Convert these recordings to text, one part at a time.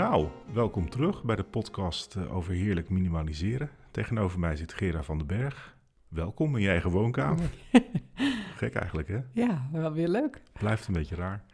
Nou, welkom terug bij de podcast eh, over heerlijk minimaliseren. Tegenover mij zit Gera van den Berg. Welkom in je eigen woonkamer. Gek eigenlijk, hè? Ja, wel weer leuk. Blijft een beetje raar.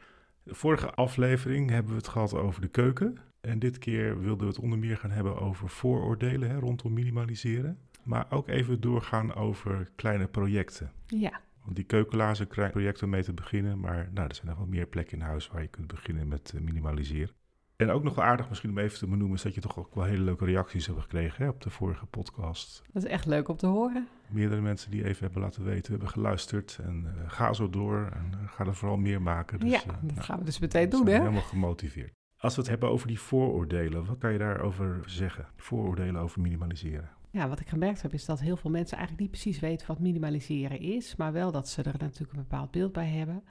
De vorige aflevering hebben we het gehad over de keuken. En dit keer wilden we het onder meer gaan hebben over vooroordelen hè, rondom minimaliseren. Maar ook even doorgaan over kleine projecten. Ja, Want die keukenlazen krijgen projecten mee te beginnen. Maar nou, er zijn nog wel meer plekken in huis waar je kunt beginnen met eh, minimaliseren. En ook nog wel aardig misschien om even te benoemen... is dat je toch ook wel hele leuke reacties hebt gekregen hè, op de vorige podcast. dat is echt leuk om te horen. Meerdere mensen die even hebben laten weten, hebben geluisterd. En eh, ga zo door en eh, ga er vooral meer maken. Dus, ja, eh, dat nou, gaan we dus meteen doen, zijn hè? helemaal gemotiveerd. Als we het hebben over die vooroordelen, wat kan je daarover zeggen? Vooroordelen over minimaliseren. Ja, wat ik gemerkt heb is dat heel veel mensen eigenlijk niet precies weten wat minimaliseren is, maar wel dat ze er natuurlijk een bepaald beeld bij hebben.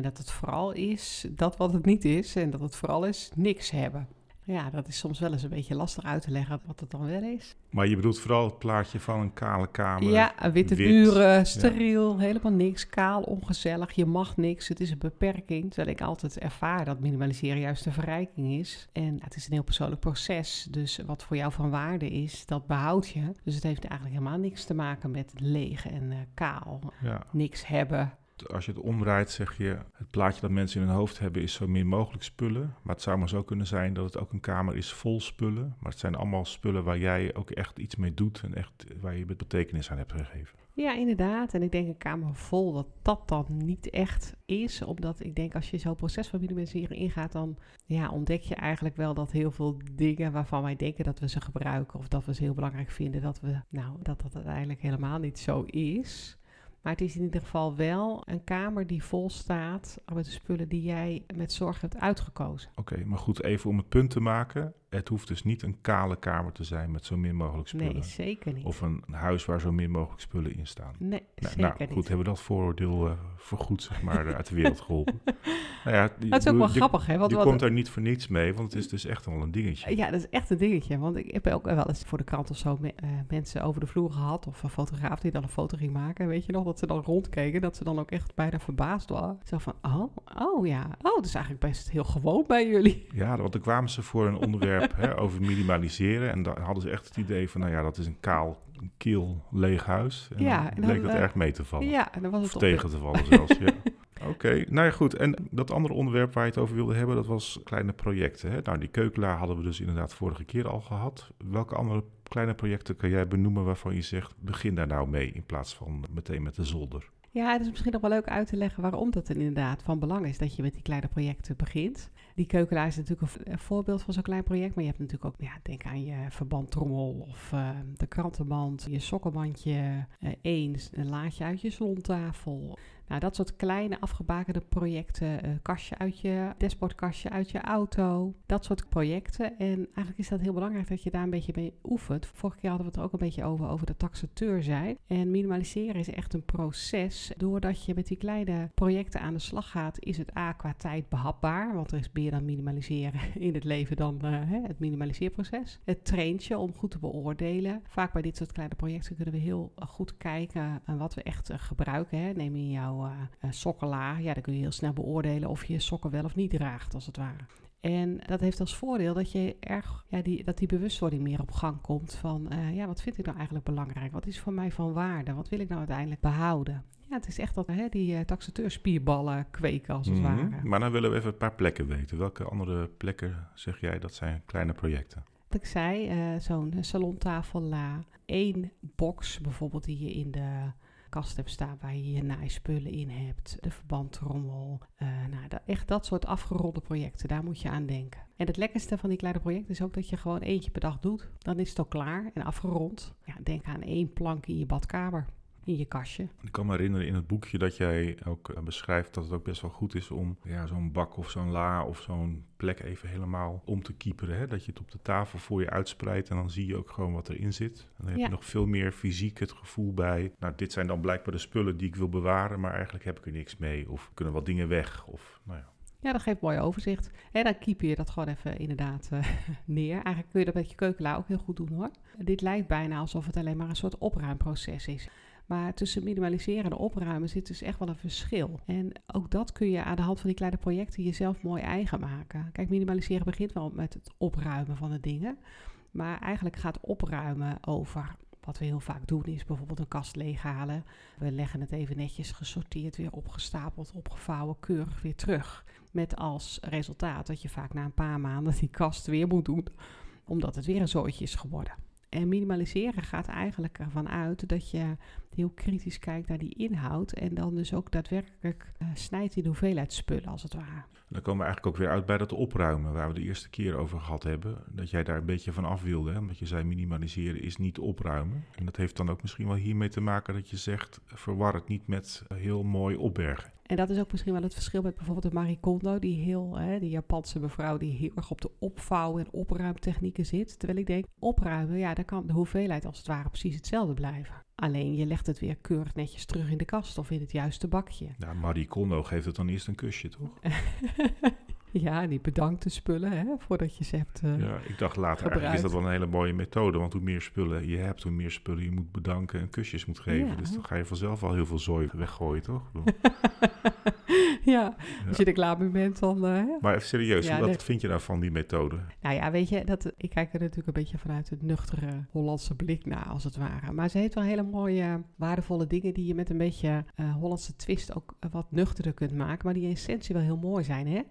En dat het vooral is dat wat het niet is en dat het vooral is niks hebben. Ja, dat is soms wel eens een beetje lastig uit te leggen wat het dan wel is. Maar je bedoelt vooral het plaatje van een kale kamer. Ja, witte wit, muren, steriel, helemaal niks, kaal, ongezellig. Je mag niks, het is een beperking. Terwijl ik altijd ervaar dat minimaliseren juist een verrijking is. En het is een heel persoonlijk proces. Dus wat voor jou van waarde is, dat behoud je. Dus het heeft eigenlijk helemaal niks te maken met leeg en eh, kaal. Ja. Niks hebben. Als je het omdraait, zeg je, het plaatje dat mensen in hun hoofd hebben is zo min mogelijk spullen. Maar het zou maar zo kunnen zijn dat het ook een kamer is vol spullen. Maar het zijn allemaal spullen waar jij ook echt iets mee doet en echt waar je betekenis aan hebt gegeven. Ja, inderdaad. En ik denk een kamer vol, dat dat dan niet echt is. Omdat ik denk, als je zo'n proces van minimaliseren ingaat, dan ja, ontdek je eigenlijk wel dat heel veel dingen waarvan wij denken dat we ze gebruiken of dat we ze heel belangrijk vinden, dat we, nou, dat dat uiteindelijk helemaal niet zo is. Maar het is in ieder geval wel een kamer die vol staat met de spullen die jij met zorg hebt uitgekozen. Oké, maar goed, even om het punt te maken. Het hoeft dus niet een kale kamer te zijn met zo min mogelijk spullen. Nee, zeker niet. Of een huis waar zo min mogelijk spullen in staan. nee, Nou, zeker nou, niet. goed, hebben we dat vooroordeel eh vergoed, zeg maar, uit de wereld geholpen. nou ja, dat is ook wel je- grappig, hè? Want je wat- komt daar niet voor niets mee, want het is dus echt wel een dingetje. Ja, dat is echt een dingetje. Want ik heb ook wel eens voor de krant of zo me- eh, mensen over de vloer gehad. Of een fotograaf die dan een foto ging maken. Weet je nog, dat ze dan rondkeken. Dat ze dan ook echt bijna verbaasd waren. Zo van, oh, oh ja. Oh, dat is eigenlijk best heel gewoon bij jullie. Ja, want dan kwamen ze voor een onderwerp hè, over minimaliseren. En dan hadden ze echt het idee van, nou ja, dat is een kaal, een kil, leeg huis. En Ja, dan en bleek dan, dat eh, erg mee te vallen. Ja, en dan was het Of tegen te vallen zelfs, ja. Oké, nou ja goed. En dat andere onderwerp waar je het over wilde hebben, dat was kleine projecten. Hè? Nou, die keukelaar hadden we dus inderdaad vorige keer al gehad. Welke andere kleine projecten kan jij benoemen waarvan je zegt, begin daar nou mee in plaats van meteen met de zolder? Ja, het is misschien nog wel leuk uit te leggen waarom dat inderdaad van belang is dat je met die kleine projecten begint. Die keukelaar is natuurlijk een, voorbeeld van zo'n klein project, maar je hebt natuurlijk ook, ja, denk aan je verbandtrommel of eh, de krantenband, je sokkenbandje, eh één, een laadje uit je salontafel. Nou, dat soort kleine afgebakende projecten, eh, kastje uit je, dashboardkastje uit je auto, dat soort projecten. En eigenlijk is dat heel belangrijk dat je daar een beetje mee oefent. Vorige keer hadden we het er ook een beetje over, over de taxateur zijn. En minimaliseren is echt een proces. Doordat je met die kleine projecten aan de slag gaat, is het A qua tijd behapbaar. Want er is meer dan minimaliseren in het leven dan hè, het minimaliseerproces. Het traint je om goed te beoordelen. Vaak bij dit soort kleine projecten kunnen we heel eh, goed kijken wat we echt gebruiken. Hè. Neem in jouw eh, eh. Ja, dan kun je heel snel beoordelen of je sokken wel of niet draagt, als het ware. En dat heeft als voordeel dat, je erg, ja, die, dat die bewustwording meer op gang komt van, eh, ja, wat vind ik nou eigenlijk belangrijk? Wat is voor mij van waarde? Wat wil ik nou uiteindelijk behouden? Ja, het is echt dat hè, die uh, taxateurspierballen kweken, als het Mhm. ware. Maar dan willen we even een paar plekken weten. Welke andere plekken zeg jij dat zijn kleine projecten? Wat ik zei, zo'n salontafel la, één box bijvoorbeeld die je in de kast hebt staan waar je je naaispullen in hebt, de verbandtrommel, eh, nou, echt dat soort afgeronde projecten, daar moet je aan denken. En het lekkerste van die kleine projecten is ook dat je gewoon eentje per dag doet. Dan is het ook klaar en afgerond. Ja, denk aan één plank in je badkamer, in je kastje. Ik kan me herinneren in het boekje dat jij ook eh, beschrijft dat het ook best wel goed is om ja, zo'n bak of zo'n la of zo'n plek even helemaal om te kieperen. Hè? Dat je het op de tafel voor je uitspreidt en dan zie je ook gewoon wat erin zit. En dan heb Ja. je nog veel meer fysiek het gevoel bij, nou dit zijn dan blijkbaar de spullen die ik wil bewaren, maar eigenlijk heb ik er niks mee. Of kunnen wat dingen weg. Of, nou ja. Ja, dat geeft mooi overzicht. En dan keep je dat gewoon even inderdaad eh, neer. Eigenlijk kun je dat met je keukelaar ook heel goed doen hoor. Dit lijkt bijna alsof het alleen maar een soort opruimproces is. Maar tussen minimaliseren en opruimen zit dus echt wel een verschil. En ook dat kun je aan de hand van die kleine projecten jezelf mooi eigen maken. Kijk, minimaliseren begint wel met het opruimen van de dingen. Maar eigenlijk gaat opruimen over wat we heel vaak doen is bijvoorbeeld een kast leeghalen. We leggen het even netjes gesorteerd, weer opgestapeld, opgevouwen, keurig weer terug. Met als resultaat dat je vaak na een paar maanden die kast weer moet doen, omdat het weer een zooitje is geworden. En minimaliseren gaat eigenlijk ervan uit dat je heel kritisch kijkt naar die inhoud en dan dus ook daadwerkelijk uh, snijdt in de hoeveelheid spullen als het ware. Dan komen we eigenlijk ook weer uit bij dat opruimen, waar we de eerste keer over gehad hebben. Dat jij daar een beetje van af wilde, hè? omdat je zei minimaliseren is niet opruimen. En dat heeft dan ook misschien wel hiermee te maken dat je zegt, verwar het niet met heel mooi opbergen. En dat is ook misschien wel het verschil met bijvoorbeeld de Marie Kondo, die heel, hè, die Japanse mevrouw die heel erg op de opvouw- en opruimtechnieken zit. Terwijl ik denk, opruimen, ja, dan kan de hoeveelheid als het ware precies hetzelfde blijven. Alleen je legt het weer keurig netjes terug in de kast of in het juiste bakje. Nou, Marie Kondo geeft het dan eerst een kusje, toch? ja, die bedankt de spullen hè, voordat je ze hebt uh, Ja, ik dacht later eigenlijk is dat wel een hele mooie methode. Want hoe meer spullen je hebt, hoe meer spullen je moet bedanken en kusjes moet geven. Ja. Dus dan ga je vanzelf al heel veel zooi weggooien, toch? ja, als je er klaar mee bent, dan... Uh, maar even serieus, ja, wat vind je nou van die methode? Nou ja, weet je, dat, ik kijk er natuurlijk een beetje vanuit het nuchtere Hollandse blik naar, als het ware. Maar ze heeft wel hele mooie, waardevolle dingen die je met een beetje uh, Hollandse twist ook wat nuchterder kunt maken. Maar die in essentie wel heel mooi zijn, hè?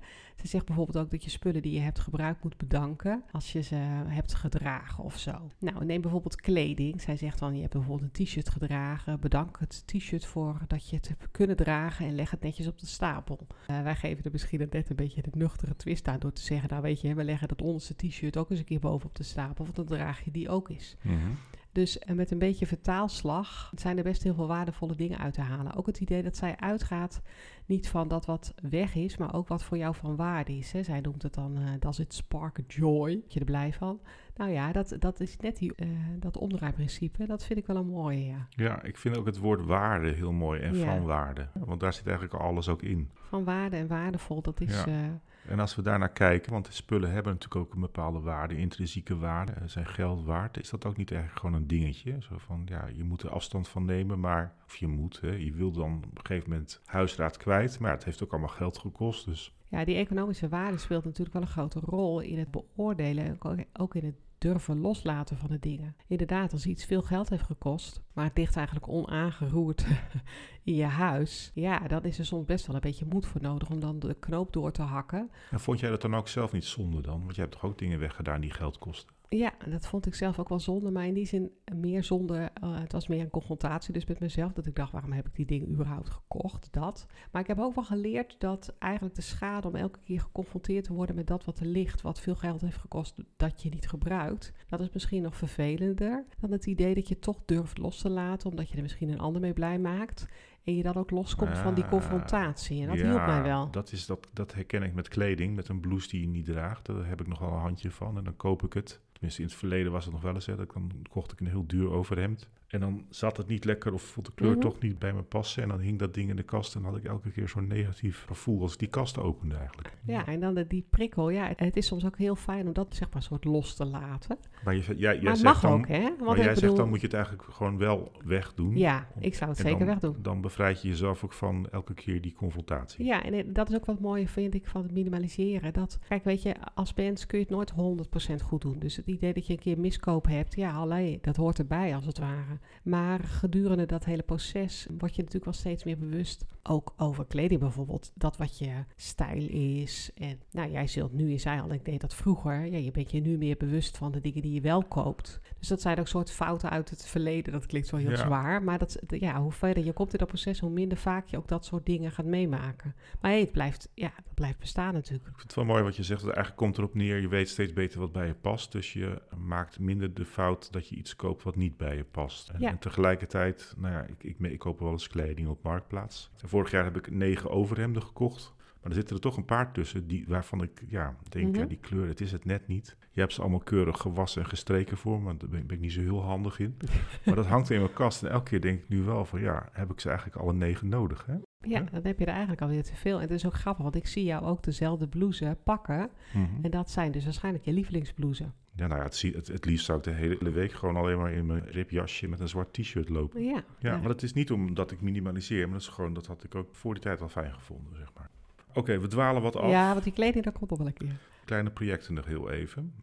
Ze zegt bijvoorbeeld ook dat je spullen die je hebt gebruikt moet bedanken als je ze hebt gedragen of zo. Nou, neem bijvoorbeeld kleding. Zij zegt dan, je hebt bijvoorbeeld een t-shirt gedragen. Bedank het t-shirt voor dat je het hebt kunnen dragen en leg het netjes op de stapel. Uh, wij geven er misschien net een beetje de nuchtere twist aan door te zeggen, nou weet je, we leggen dat onderste t-shirt ook eens een keer boven op de stapel, want dan draag je die ook eens. Mm. Dus met een beetje vertaalslag zijn er best heel veel waardevolle dingen uit te halen. Ook het idee dat zij uitgaat niet van dat wat weg is, maar ook wat voor jou van waarde is. Hè. Zij noemt het dan, uh, dat is het spark joy, dat je er blij van. Nou ja, dat, dat is net die, uh, dat omdraaiprincipe. Dat vind ik wel een mooie, ja. Ja, ik vind ook het woord waarde heel mooi en ja. van waarde. Want daar zit eigenlijk alles ook in. Van waarde en waardevol, dat is... Ja. Uh, en als we daarnaar kijken, want de spullen hebben natuurlijk ook een bepaalde waarde, intrinsieke waarde, zijn geld waard. Is dat ook niet eigenlijk gewoon een dingetje? Zo van, ja, je moet er afstand van nemen, maar, of je moet, hè, je wil dan op een gegeven moment huisraad kwijt, maar het heeft ook allemaal geld gekost, dus... Ja, die economische waarde speelt natuurlijk wel een grote rol in het beoordelen, ook in het durven loslaten van de dingen. Inderdaad, als iets veel geld heeft gekost, maar het ligt eigenlijk onaangeroerd in je huis, ja, dan is er soms best wel een beetje moed voor nodig om dan de knoop door te hakken. En vond jij dat dan ook zelf niet zonde dan? Want je hebt toch ook dingen weggedaan die geld kosten? Ja, dat vond ik zelf ook wel zonde, maar in die zin meer zonde. Uh, het was meer een confrontatie dus met mezelf, dat ik dacht, waarom heb ik die dingen überhaupt gekocht? Dat. Maar ik heb ook wel geleerd dat eigenlijk de schade om elke keer geconfronteerd te worden met dat wat er ligt, wat veel geld heeft gekost, dat je niet gebruikt, dat is misschien nog vervelender dan het idee dat je toch durft los te laten, omdat je er misschien een ander mee blij maakt. En je dan ook loskomt van die confrontatie. En dat ja, hielp mij wel. Dat, is dat, dat herken ik met kleding, met een blouse die je niet draagt. Daar heb ik nog wel een handje van en dan koop ik het. Tenminste, in het verleden was het nog wel eens. Hè, dan kocht ik een heel duur overhemd. En dan zat het niet lekker of vond de kleur Mhm. toch niet bij me passen. En dan hing dat ding in de kast en had ik elke keer zo'n negatief gevoel als ik die kast opende eigenlijk. Ja, en dan de, die prikkel. Ja, het is soms ook heel fijn om dat zeg maar soort los te laten. Maar, je, jij, jij maar zegt mag dan, ook, hè? Want maar jij bedoel, zegt dan moet je het eigenlijk gewoon wel wegdoen. Ja, ik zou het zeker dan, wegdoen. Dan bevrijd je jezelf ook van elke keer die confrontatie. Ja, en het- dat is ook wat mooie vind ik van het minimaliseren. Dat, kijk, weet je, als mens kun je het nooit 100% goed doen. Dus het idee dat je een keer miskoop hebt, ja, allee, dat hoort erbij als het ware. Maar gedurende dat hele proces word je natuurlijk wel steeds meer bewust, ook over kleding bijvoorbeeld, dat wat je stijl is. En nou, jij zult nu, je zei al, ik deed dat vroeger, ja, je bent je nu meer bewust van de dingen die je wel koopt. Dus dat zijn ook soort fouten uit het verleden. Dat klinkt wel heel Ja. zwaar, maar dat, ja, hoe verder je komt in dat proces, hoe minder vaak je ook dat soort dingen gaat meemaken. Maar hey, het blijft, ja, dat blijft bestaan natuurlijk. Ik vind het wel mooi wat je zegt. want Eigenlijk komt erop neer, je weet steeds beter wat bij je past. Dus je maakt minder de fout dat je iets koopt wat niet bij je past. En, Ja. en tegelijkertijd, nou ja, ik, ik, ik koop wel eens kleding op Marktplaats. En vorig jaar heb ik negen overhemden gekocht. Maar er zitten er toch een paar tussen die, waarvan ik ja, denk, Mhm. ja, die kleur, het is het net niet. Je hebt ze allemaal keurig gewassen en gestreken voor me, want daar ben, ben ik niet zo heel handig in. maar dat hangt in mijn kast en elke keer denk ik nu wel van, ja, heb ik ze eigenlijk alle negen nodig, hè? Ja, dan heb je er eigenlijk alweer te veel. En het is ook grappig, want ik zie jou ook dezelfde blouse pakken. Mhm. En dat zijn dus waarschijnlijk je lievelingsblouses. Ja, nou ja, het, het, het liefst zou ik de hele week gewoon alleen maar in mijn ripjasje met een zwart t-shirt lopen. Ja, Ja, maar dat is niet omdat ik minimaliseer, maar dat is gewoon, dat had ik ook voor die tijd al fijn gevonden, zeg maar. Oké, we dwalen wat af. ja, want die kleding, dat komt nog wel een keer. Kleine projecten nog heel even.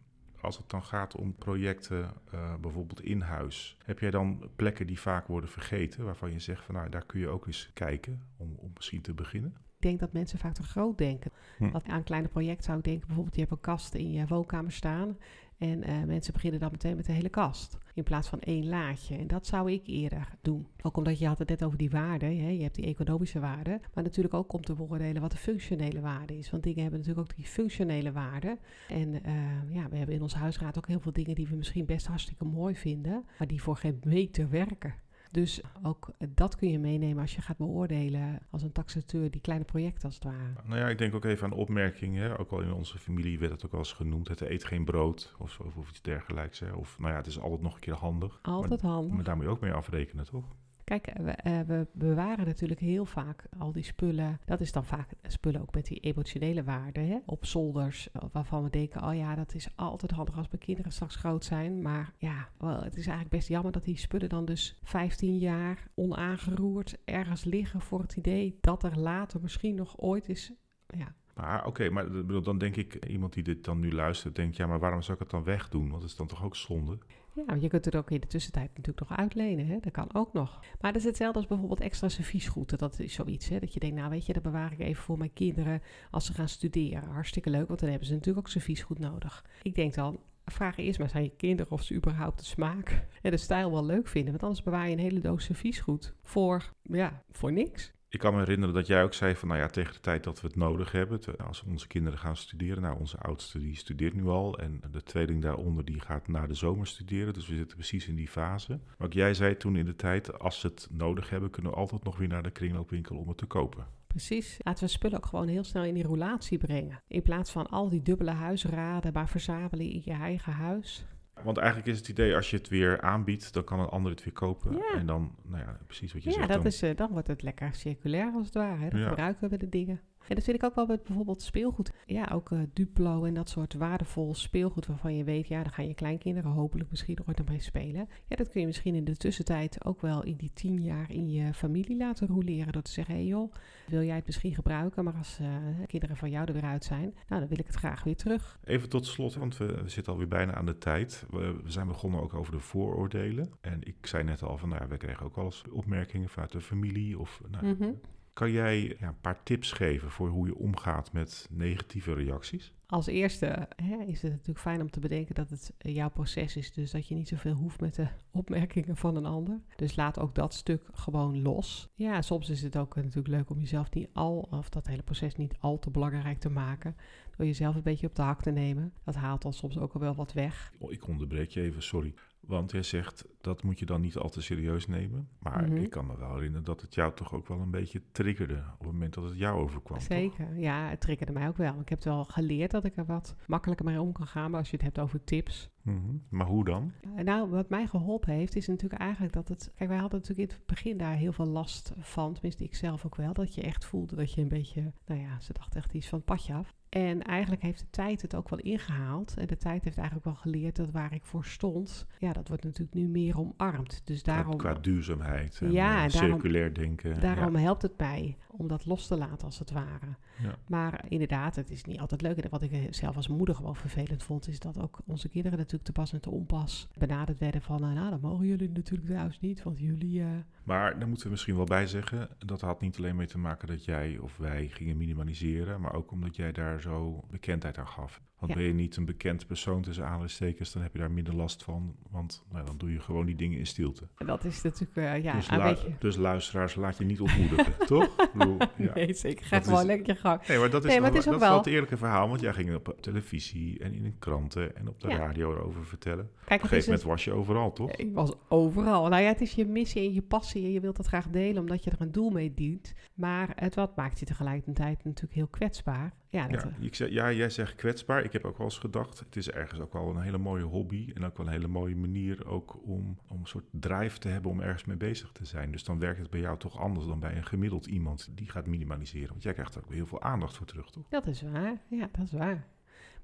Als het dan gaat om projecten, eh, bijvoorbeeld in huis, heb jij dan plekken die vaak worden vergeten, waarvan je zegt van nou, daar kun je ook eens kijken om, om misschien te beginnen? Ik denk dat mensen vaak te groot denken. Hm. Wat aan een kleine project zou ik denken, bijvoorbeeld je hebt een kast in je woonkamer staan. En eh, mensen beginnen dan meteen met de hele kast. In plaats van één laadje. En dat zou ik eerder doen. Ook omdat je had het net over die waarden. Hè? Je hebt die economische waarde. Maar natuurlijk ook om te beoordelen wat de functionele waarde is. Want dingen hebben natuurlijk ook die functionele waarde. En eh, ja, we hebben in ons huisraad ook heel veel dingen die we misschien best hartstikke mooi vinden. Maar die voor geen meter werken. Dus ook dat kun je meenemen als je gaat beoordelen als een taxateur die kleine projecten als het ware. Nou ja, ik denk ook even aan opmerkingen. Ook al in onze familie werd het ook wel eens genoemd. Het eet geen brood of, zo, of iets dergelijks. Hè. Of nou ja, het is altijd nog een keer handig. Altijd handig. Maar daar moet je ook mee afrekenen, toch? Kijk, we, eh, we bewaren natuurlijk heel vaak al die spullen. Dat is dan vaak spullen ook met die emotionele waarde. Hè? Op zolders, eh, waarvan we denken: oh ja, dat is altijd handig als mijn kinderen straks groot zijn. Maar ja, het is eigenlijk best jammer dat die spullen dan dus 15 jaar onaangeroerd ergens liggen voor het idee dat er later misschien nog ooit is. Ja, Maar oké, maar ik bedoel, dan denk ik, iemand die dit dan nu luistert, denkt, ja, maar waarom zou ik het dan wegdoen? Want het is dan toch ook zonde? Ja, je kunt het ook in de tussentijd natuurlijk nog uitlenen. Hè? Dat kan ook nog. Maar dat is hetzelfde als bijvoorbeeld extra serviesgoed. Dat is zoiets. Hè? Dat je denkt, nou weet je, dat bewaar ik even voor mijn kinderen als ze gaan studeren. Hartstikke leuk, want dan hebben ze natuurlijk ook serviesgoed nodig. Ik denk dan, vraag eerst maar aan je kinderen of ze überhaupt de smaak en de stijl wel leuk vinden. Want anders bewaar je een hele doos serviesgoed voor, ja, voor niks. Ik kan me herinneren dat jij ook zei van, nou ja, tegen de tijd dat we het nodig hebben, als onze kinderen gaan studeren, nou, onze oudste die studeert nu al en de tweeling daaronder die gaat na de zomer studeren, dus we zitten precies in die fase. Maar jij zei toen in de tijd, als ze het nodig hebben, kunnen we altijd nog weer naar de kringloopwinkel om het te kopen. Precies. Laten we spullen ook gewoon heel snel in die roulatie brengen. In plaats van al die dubbele huisraden, maar verzamelen in je eigen huis. Want eigenlijk is het idee, als je het weer aanbiedt, dan kan een ander het weer kopen. Ja. En dan, nou ja, precies wat je Ja, zegt. dat dan, is, eh, dan wordt het lekker circulair als het ware. Hè? Dan Ja. gebruiken we de dingen. En dat vind ik ook wel met bijvoorbeeld speelgoed. Ja, ook eh, Duplo en dat soort waardevol speelgoed waarvan je weet, ja, daar gaan je kleinkinderen hopelijk misschien ooit nog mee spelen. Ja, dat kun je misschien in de tussentijd ook wel in die tien jaar in je familie laten roleren. Door te zeggen, hé hey joh, wil jij het misschien gebruiken, maar als eh, kinderen van jou er weer uit zijn, nou dan wil ik het graag weer terug. Even tot slot, want we, we zitten alweer bijna aan de tijd. We, we zijn begonnen ook over de vooroordelen. En ik zei net al van, nou we kregen ook wel eens opmerkingen vanuit de familie. Of, nou, Mhm. Kan jij ja, een paar tips geven voor hoe je omgaat met negatieve reacties? Als eerste hè, is het natuurlijk fijn om te bedenken dat het eh, jouw proces is. Dus dat je niet zoveel hoeft met de opmerkingen van een ander. Dus laat ook dat stuk gewoon los. Ja, soms is het ook eh, natuurlijk leuk om jezelf niet al, of dat hele proces niet al te belangrijk te maken. Door jezelf een beetje op de hak te nemen. Dat haalt dan soms ook al wel wat weg. Oh, ik onderbreek je even, sorry. Want jij zegt, dat moet je dan niet al te serieus nemen. Maar Mhm. ik kan me wel herinneren dat het jou toch ook wel een beetje triggerde... op het moment dat het jou overkwam. toch? Zeker, ja, het triggerde mij ook wel. Ik heb wel geleerd dat ik er wat makkelijker mee om kan gaan. Maar als je het hebt over tips, Mhm. Maar hoe dan? Eh, Nou, wat mij geholpen heeft, is natuurlijk eigenlijk dat het. Kijk, wij hadden natuurlijk in het begin daar heel veel last van. Tenminste, ik zelf ook wel. Dat je echt voelde dat je een beetje. Nou ja, ze dacht echt iets van het padje af. En eigenlijk heeft de tijd het ook wel ingehaald. En de tijd heeft eigenlijk wel geleerd dat waar ik voor stond. Ja, dat wordt natuurlijk nu meer omarmd. Dus Qua- daarom. Qua, duurzaamheid en Ja, eh, en daarom- circulair denken. Daarom helpt het mij om dat los te laten als het ware. Ja. Maar inderdaad, het is niet altijd leuk. En wat ik eh, zelf als moeder gewoon vervelend vond, is dat ook onze kinderen natuurlijk te pas en te onpas benaderd werden van, eh, nou, dat mogen jullie natuurlijk trouwens niet, want jullie... eh, Maar daar moeten we misschien wel bij zeggen, dat had niet alleen mee te maken dat jij of wij gingen minimaliseren, maar ook omdat jij daar zo bekendheid aan gaf. Want Ja. ben je niet een bekend persoon tussen aanhalingstekens, dan heb je daar minder last van, want nou, dan doe je gewoon die dingen in stilte. dat is natuurlijk, eh, ja, dus, een lu- beetje... dus luisteraars, laat je niet ontmoedigen, toch? Ik bedoel, ja. Nee, zeker. Ga gewoon is- lekker gang. Nee, maar dat is, Nee, maar wel- het is ook dat is wel het eerlijke verhaal, want jij ging op televisie en in de kranten en op de Ja. radio erover vertellen. Op Kijk, een het is gegeven het- moment was je overal, toch? Ik was overal. Nou ja, het is je missie en je passie en je wilt dat graag delen omdat je er een doel mee dient. Maar het wat maakt je tegelijkertijd natuurlijk heel kwetsbaar. Ja, dat, Ja, ik zeg, ja, jij zegt kwetsbaar. Ik heb ook wel eens gedacht, het is ergens ook wel een hele mooie hobby en ook wel een hele mooie manier ook om, om een soort drijf te hebben om ergens mee bezig te zijn. Dus dan werkt het bij jou toch anders dan bij een gemiddeld iemand die gaat minimaliseren. Want jij krijgt er ook heel veel aandacht voor terug, toch? dat is waar. Ja, dat is waar.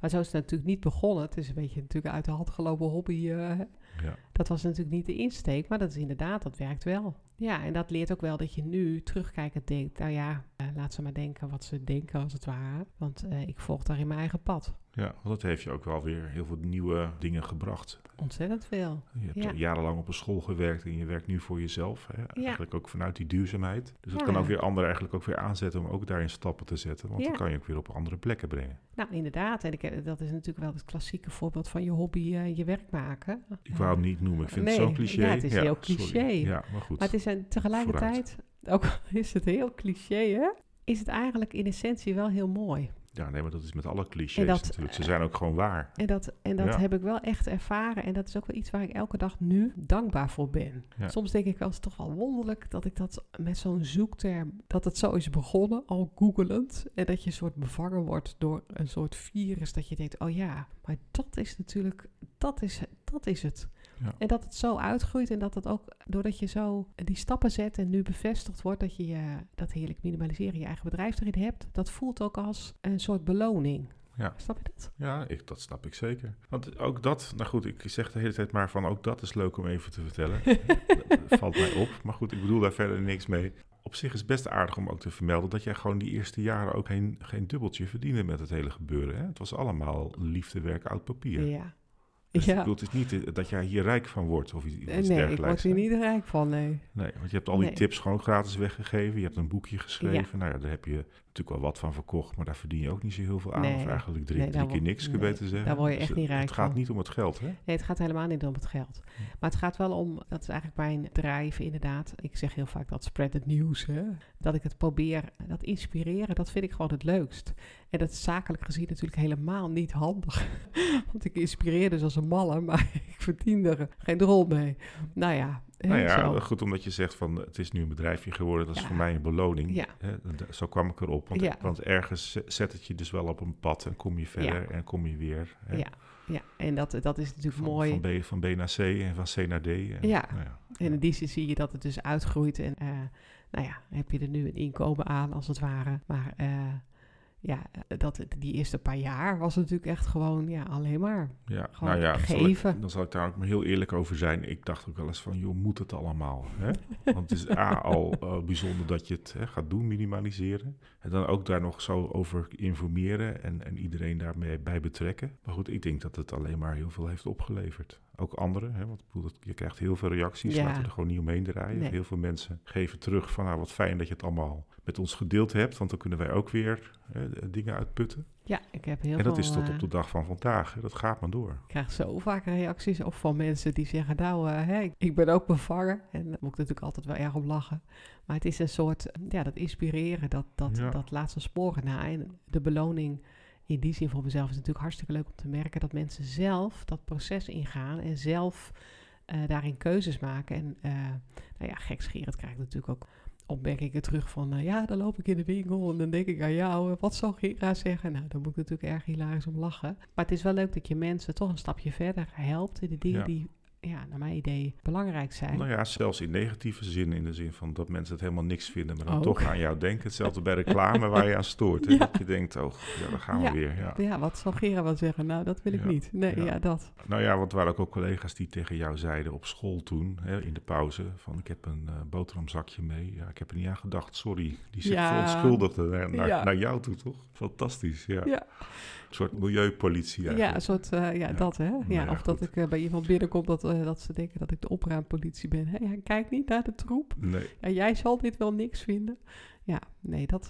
Maar zo is het natuurlijk niet begonnen. Het is een beetje natuurlijk uit de hand gelopen hobby. eh, Ja. dat was natuurlijk niet de insteek, maar dat is inderdaad, dat werkt wel. Ja, en dat leert ook wel dat je nu terugkijkend denkt, nou ja, eh, laat ze maar denken wat ze denken als het ware. Want eh, ik volg daar in mijn eigen pad. Ja, want dat heeft je ook wel weer heel veel nieuwe dingen gebracht. Ontzettend veel. Je hebt Ja. jarenlang op een school gewerkt en je werkt nu voor jezelf. Hè? Eigenlijk ook vanuit die duurzaamheid. Dus dat Ja. kan ook weer anderen eigenlijk ook weer aanzetten om ook daarin stappen te zetten. Want dan kan je ook weer op andere plekken brengen. Nou, inderdaad. En ik, eh, dat is natuurlijk wel het klassieke voorbeeld van je hobby, eh, je werk maken. Ik wou het niet noemen, ik vind Nee, het zo cliché. ja, het is heel sorry. cliché. Ja, maar goed. Maar het is een, tegelijkertijd, ook al is het heel cliché, hè, is het eigenlijk in essentie wel heel mooi. Ja, nee, maar dat is met alle clichés dat, natuurlijk. Ze zijn ook gewoon waar. En dat, en dat Ja. heb ik wel echt ervaren. En dat is ook wel iets waar ik elke dag nu dankbaar voor ben. Ja. Soms denk ik wel, het toch wel wonderlijk dat ik dat met zo'n zoekterm, dat het zo is begonnen, al googelend. En dat je een soort bevangen wordt door een soort virus. Dat je denkt, oh ja, maar dat is natuurlijk, dat is, dat is het. Ja. En dat het zo uitgroeit en dat het ook, doordat je zo die stappen zet en nu bevestigd wordt dat je dat heerlijk minimaliseren, je eigen bedrijf erin hebt, dat voelt ook als een soort beloning. Ja. Snap je dat? Ja, ik, dat snap ik zeker. Want ook dat, nou goed, ik zeg de hele tijd maar van ook dat is leuk om even te vertellen. dat valt mij op. Maar goed, ik bedoel daar verder niks mee. Op zich is het best aardig om ook te vermelden dat jij gewoon die eerste jaren ook geen, geen dubbeltje verdiende met het hele gebeuren. Hè? Het was allemaal liefdewerk uit papier. Ja. Dus ik ja. bedoel, het is niet eh, dat jij hier rijk van wordt of iets, iets Eh, nee, ik word dergelijks. hier niet rijk van, nee. Nee, want je hebt al die Nee. tips gewoon gratis weggegeven. Je hebt een boekje geschreven. Nou ja, daar heb je natuurlijk wel wat van verkocht, maar daar verdien je ook niet zo heel veel aan. Nee. Of eigenlijk drie, drie keer niks, kun je beter zeggen. daar word je Dus echt niet rijk Het gaat van. niet om het geld, hè? Nee, het gaat helemaal niet om het geld. Maar het gaat wel om, dat is eigenlijk mijn drive inderdaad. Ik zeg heel vaak dat spread het nieuws. Hè? Dat ik het probeer, dat inspireren, dat vind ik gewoon het leukst. En dat is zakelijk gezien natuurlijk helemaal niet handig. Want ik inspireer dus als een malle, maar ik verdien er geen rol mee. Nou ja, Nou ja, zo. goed omdat je zegt van het is nu een bedrijfje geworden, dat is Ja. voor mij een beloning. Ja. Zo kwam ik erop, want, Ja. want ergens ze- zet het je dus wel op een pad en kom je verder en kom je weer. Hè, Ja, ja, en dat, dat is natuurlijk van, mooi. Van B, van B naar C en van C naar D. En, Ja. nou ja. En in die zin zie je dat het dus uitgroeit. En eh, nou ja, heb je er nu een inkomen aan, als het ware. Maar eh, ja, dat, die eerste paar jaar was het natuurlijk echt gewoon ja, alleen maar. Ja, nou ja, dan zal, ik, geven. dan zal ik daar ook maar heel eerlijk over zijn. Ik dacht ook wel eens van, joh, moet het allemaal? Hè? Want het is A, al eh, bijzonder dat je het hè, gaat doen, minimaliseren. En dan ook daar nog zo over informeren en, en iedereen daarmee bij betrekken. Maar goed, ik denk dat het alleen maar heel veel heeft opgeleverd. Ook anderen, hè, want ik bedoel, dat- je krijgt heel veel reacties. Ja. Laten we er gewoon niet omheen draaien. Nee. Heel veel mensen geven terug van, nou, wat fijn dat je het allemaal met ons gedeeld hebt. Want dan kunnen wij ook weer hè, dingen uitputten. Ja, ik heb heel en dat veel... is tot eh, op de dag van vandaag. Hè. Dat gaat maar door. Ik krijg zo vaak reacties of van mensen die zeggen, nou, eh, hè, ik ben ook bevangen. En daar moet ik natuurlijk altijd wel erg om lachen. Maar het is een soort, ja, dat inspireren, dat, dat, Ja. dat laat zijn sporen na. En de beloning in die zin voor mezelf is natuurlijk hartstikke leuk om te merken dat mensen zelf dat proces ingaan en zelf eh, daarin keuzes maken. En eh, nou ja, gekscherend krijg ik natuurlijk ook opmerkingen terug van, eh, ja, dan loop ik in de winkel en dan denk ik aan jou, eh, wat zal Gira zeggen? Nou, daar moet ik natuurlijk erg hilarisch om lachen. Maar het is wel leuk dat je mensen toch een stapje verder helpt in de dingen Ja. die, ja, naar mijn idee belangrijk zijn. Nou ja, zelfs in negatieve zin, in de zin van dat mensen het helemaal niks vinden, maar dan Ook. toch aan jou denken. Hetzelfde bij reclame waar je aan stoort. Hè? Ja. Dat je denkt, oh, ja, daar gaan we Ja. weer. Ja. Ja, wat zal Gira wel zeggen? Nou, dat wil ik niet. Nee, Ja. dat. Nou ja, want er waren ook, ook collega's die tegen jou zeiden op school toen, hè, in de pauze, van ik heb een eh, boterhamzakje mee. Ja, ik heb er niet aan gedacht, sorry. Die zich verontschuldigde naar, naar, naar jou toe, toch? Fantastisch, ja. Ja. Een soort milieupolitie Ja, eigenlijk. een soort, eh, ja, Ja. dat hè. Ja, Nou ja, of dat ik eh, bij iemand binnenkom dat, eh, dat ze denken dat ik de opruimpolitie ben. Ja, kijk niet naar de troep. Nee, Ja, jij zal dit wel niks vinden. Ja, nee, dat...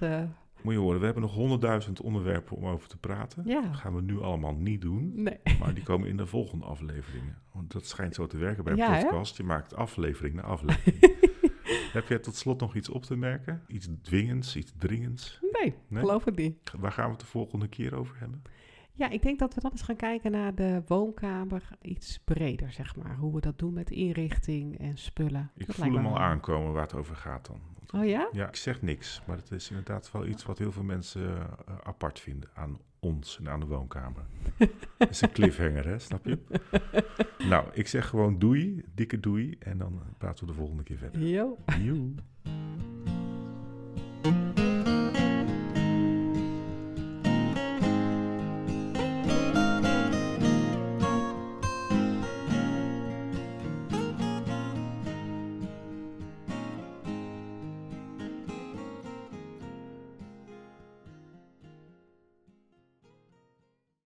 moet je horen, we hebben nog honderdduizend onderwerpen om over te praten. ja, Dat gaan we nu allemaal niet doen. nee. Maar die komen in de volgende afleveringen. Want dat schijnt zo te werken bij een Ja, hè? podcast. Je maakt aflevering na aflevering. Heb jij tot slot nog iets op te merken? Iets dwingends, iets dringends? Nee, Nee? geloof het niet. Waar gaan we het de volgende keer over hebben? Ja, ik denk dat we dan eens gaan kijken naar de woonkamer iets breder, zeg maar. Hoe we dat doen met inrichting en spullen. Ik Dat voel hem al aankomen waar het over gaat dan. Want- Oh ja? Ja, ik zeg niks. Maar het is inderdaad wel iets wat heel veel mensen eh, apart vinden aan ons en aan de woonkamer. Het is een cliffhanger, hè? Snap je? nou, ik zeg gewoon doei, dikke doei. En dan praten we de volgende keer verder. Jo.